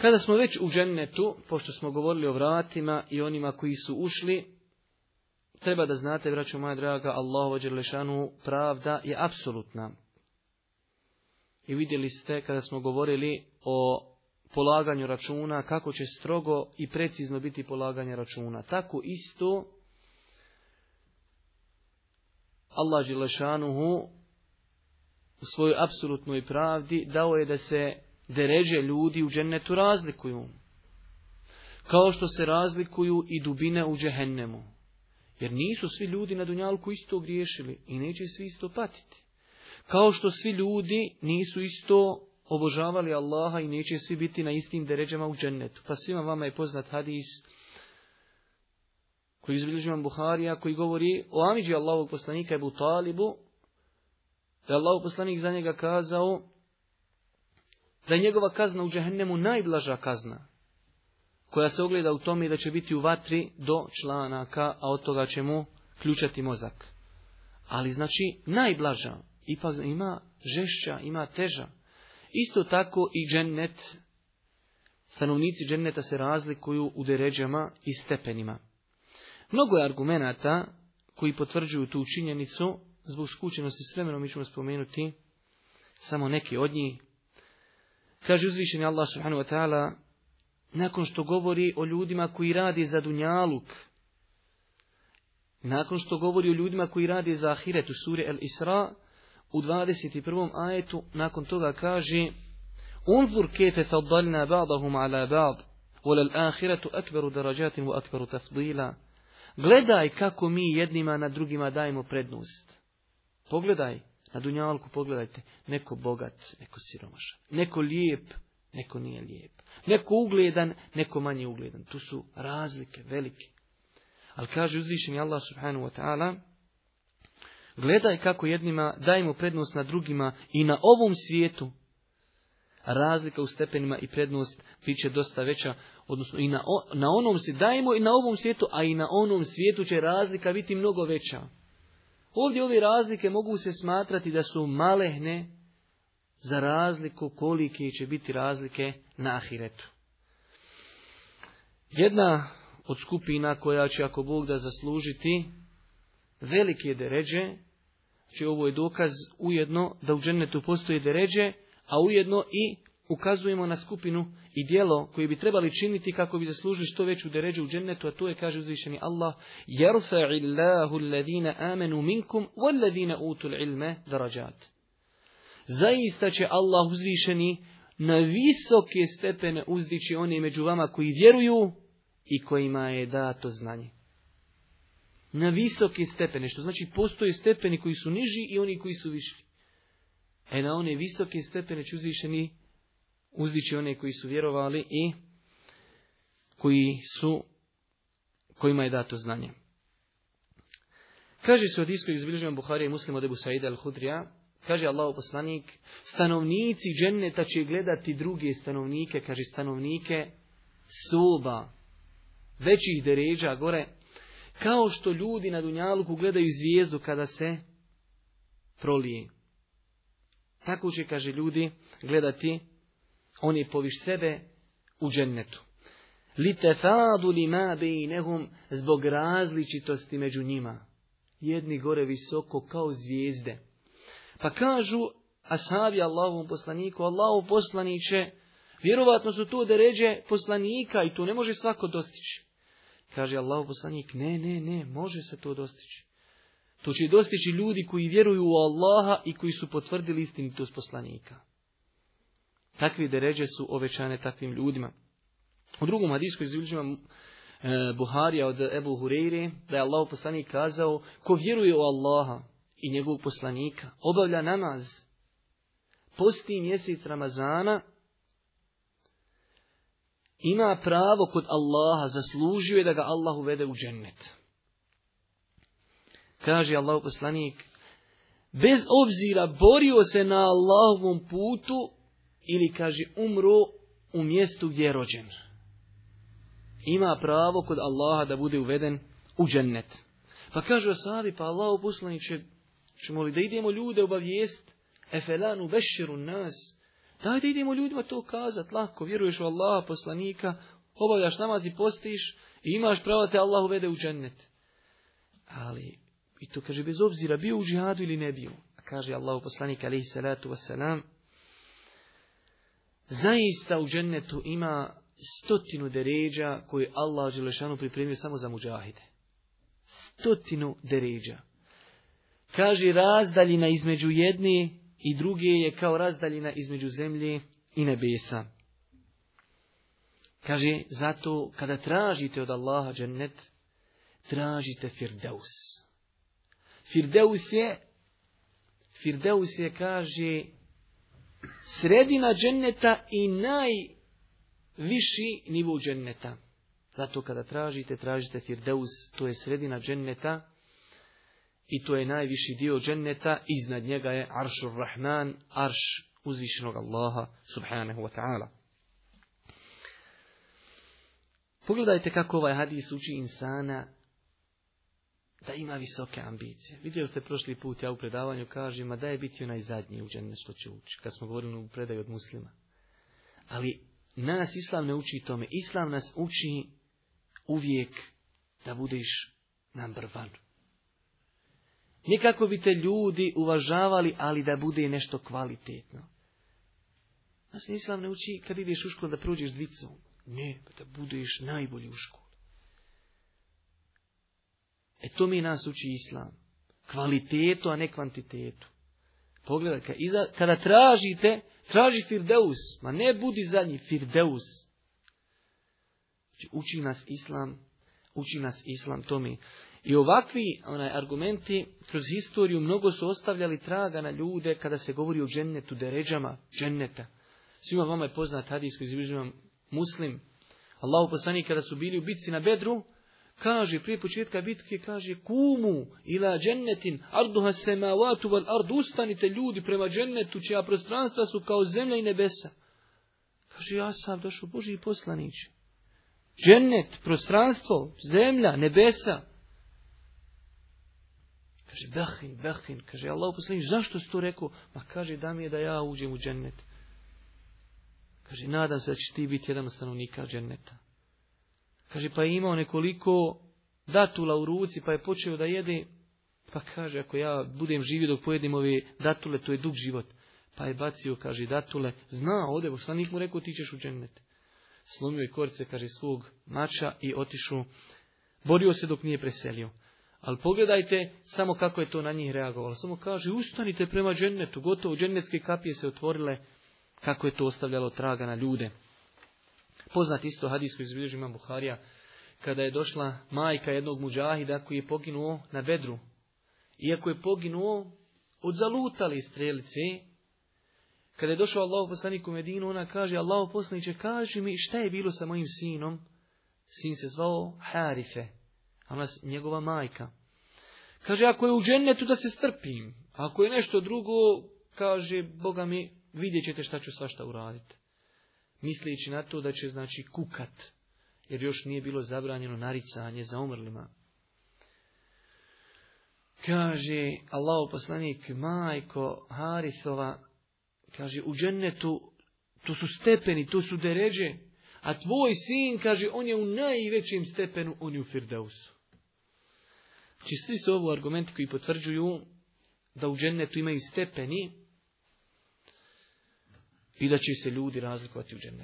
Kada smo već u džennetu, pošto smo govorili o vratima i onima koji su ušli, treba da znate, braćo moja draga, Allahu Đerlešanu pravda je apsolutna. I vidjeli ste kada smo govorili o polaganju računa, kako će strogo i precizno biti polaganje računa. Tako isto Allah Đelešanuhu u svojoj apsolutnoj pravdi dao je da se deređe ljudi u džennetu razlikuju. Kao što se razlikuju i dubine u džehennemu. Jer nisu svi ljudi na Dunjalku isto griješili i neće svi isto patiti. Kao što svi ljudi nisu isto obožavali Allaha i neće svi biti na istim deređama u džennetu. Pa svima vama je poznat hadis koji izbilježi Buharija, koji govori o Amidži Allahovog poslanika Ebu Talibu, da je poslanik za njega kazao, da je njegova kazna u džehennemu najblaža kazna, koja se ogleda u tome da će biti u vatri do članaka, a od toga će mu ključati mozak. Ali znači najblaža, ipak ima žešća, ima teža. Isto tako i džennet, stanovnici dženneta se razlikuju u deređama i stepenima. Mnogo je argumenata koji potvrđuju tu činjenicu, zbog skućenosti s vremenom mi ćemo spomenuti samo neki od njih, Kaže uzvišeni Allah subhanahu wa ta'ala, nakon što govori o ljudima koji radi za dunjaluk, nakon što govori o ljudima koji radi za ahiret u suri El Isra, u 21. ajetu nakon toga kaže Unzur kefe faddalna ba'dahum ala ba'd, tafdila. Gledaj kako mi jednima na drugima dajemo prednost. Pogledaj, na Dunjalku pogledajte, neko bogat, neko siromašan, neko lijep, neko nije lijep, neko ugledan, neko manje ugledan. Tu su razlike velike. Ali kaže uzvišeni Allah subhanahu wa ta'ala, gledaj kako jednima dajemo prednost na drugima i na ovom svijetu. Razlika u stepenima i prednost bit će dosta veća, odnosno i na, na onom se dajemo i na ovom svijetu, a i na onom svijetu će razlika biti mnogo veća. Ovdje ove razlike mogu se smatrati da su malehne za razliku kolike će biti razlike na ahiretu. Jedna od skupina koja će ako Bog da zaslužiti velike deređe, će znači ovo je dokaz ujedno da u džennetu postoje deređe, a ujedno i ukazujemo na skupinu i dijelo koje bi trebali činiti kako bi zaslužili što veću deređu u džennetu, a to je, kaže uzvišeni Allah, يَرْفَعِ اللَّهُ الَّذِينَ آمَنُوا مِنْكُمْ وَالَّذِينَ أُوتُوا الْعِلْمَ دَرَجَاتِ Zaista će Allah uzvišeni na visoke stepene uzdići one među vama koji vjeruju i kojima je dato znanje. Na visoke stepene, što znači postoje stepeni koji su niži i oni koji su viši. E na one visoke stepene će uzvišeni uzdići one koji su vjerovali i koji su, kojima je dato znanje. Kaže se od iskog izbilježenja Buharija i muslima od Saida al-Hudrija, kaže Allah poslanik, stanovnici dženneta će gledati druge stanovnike, kaže stanovnike soba, većih deređa gore, kao što ljudi na Dunjaluku gledaju zvijezdu kada se prolije. Tako će, kaže ljudi, gledati on je poviš sebe u džennetu. Litefadu lima bejnehum zbog različitosti među njima. Jedni gore visoko kao zvijezde. Pa kažu ashabi Allahovom poslaniku, Allahov poslaniće, vjerovatno su to deređe poslanika i to ne može svako dostići. Kaže Allahov poslanik, ne, ne, ne, može se to dostići. To će dostići ljudi koji vjeruju u Allaha i koji su potvrdili istinitost poslanika. Takvi deređe su ovećane takvim ljudima. U drugom hadisku izbilježima e, Buharija od Ebu Hureyre, da je Allah poslanik kazao, ko vjeruje u Allaha i njegovog poslanika, obavlja namaz, posti mjesec Ramazana, ima pravo kod Allaha, je da ga Allah uvede u džennet. Kaže Allah poslanik, bez obzira borio se na Allahovom putu, ili kaže umro u mjestu gdje je rođen. Ima pravo kod Allaha da bude uveden u džennet. Pa kaže Osavi, pa Allah će, ćemo li da idemo ljude obavijest, efelanu vešeru nas, daj da idemo ljudima to kazat, lako, vjeruješ u Allaha poslanika, obavljaš namaz i postiš i imaš pravo te Allah uvede u džennet. Ali, i to kaže, bez obzira bio u džihadu ili ne bio, kaže Allah poslanik, alaihi salatu wasalam, Zaista u džennetu ima stotinu deređa koje Allah Đelešanu pripremio samo za muđahide. Stotinu deređa. Kaže razdaljina između jedne i druge je kao razdaljina između zemlje i nebesa. Kaže, zato kada tražite od Allaha džennet, tražite Firdeus. Firdeus je, Firdeus je, kaže, sredina dženneta i najviši nivo dženneta. Zato kada tražite, tražite Firdeus, to je sredina dženneta i to je najviši dio dženneta, iznad njega je Aršur Rahman, Arš uzvišenog Allaha subhanahu wa ta'ala. Pogledajte kako ovaj hadis uči insana da ima visoke ambicije. Vidjeli ste prošli put, ja u predavanju kažem, da je biti onaj zadnji uđen, što će ući, kad smo govorili u predaju od muslima. Ali nas Islam ne uči tome. Islam nas uči uvijek da budeš number one. Nikako bi te ljudi uvažavali, ali da bude nešto kvalitetno. Nas Islam ne uči kad ideš u školu da prođeš dvicom. Ne, da budeš najbolji u školu. E to mi nas uči islam. Kvalitetu, a ne kvantitetu. Pogledaj, kada tražite, traži Firdeus, ma ne budi zadnji, Firdeus. Znači, uči nas islam, uči nas islam mi. I ovakvi onaj, argumenti kroz historiju mnogo su ostavljali traga na ljude kada se govori o džennetu, deređama, dženneta. Svima vama je poznat hadijsko izviđujem muslim. Allahu poslani kada su bili u bitci na Bedru, kaže prije početka bitke, kaže kumu ila džennetin arduha semavatu val ardu, ustanite ljudi prema džennetu, čija prostranstva su kao zemlja i nebesa. Kaže, ja sam došao Boži poslanić. Džennet, prostranstvo, zemlja, nebesa. Kaže, behin, behin, kaže, Allah poslanić, zašto si to rekao? Ma kaže, da mi je da ja uđem u džennet. Kaže, nadam se da će ti biti jedan stanovnika dženneta. Kaže, pa je imao nekoliko datula u ruci, pa je počeo da jede. Pa kaže, ako ja budem živio dok pojedim ove datule, to je dug život. Pa je bacio, kaže, datule. Zna, ode, poslanik mu rekao, ti ćeš u džennet. Slomio je korce, kaže, svog mača i otišao. Borio se dok nije preselio. Ali pogledajte samo kako je to na njih reagovalo. Samo kaže, ustanite prema džennetu, gotovo džennetske kapije se otvorile, kako je to ostavljalo traga na ljude. Poznat isto hadis koji izbilježi imam Buharija, kada je došla majka jednog muđahida koji je poginuo na bedru. Iako je poginuo od zalutali strelice, kada je došao Allah poslanik u Medinu, ona kaže, Allah poslaniće, kaži mi šta je bilo sa mojim sinom. Sin se zvao Harife, a ona njegova majka. Kaže, ako je u džennetu da se strpim, ako je nešto drugo, kaže, Boga mi, vidjet ćete šta ću svašta uraditi misleći na to da će znači kukat, jer još nije bilo zabranjeno naricanje za umrlima. Kaže Allahu poslanik majko Harisova, kaže u džennetu to su stepeni, tu su deređe, a tvoj sin, kaže, on je u najvećem stepenu, on je u Firdausu. Znači, svi su ovo argumenti koji potvrđuju da u džennetu imaju stepeni, i da će se ljudi razlikovati u džennetu.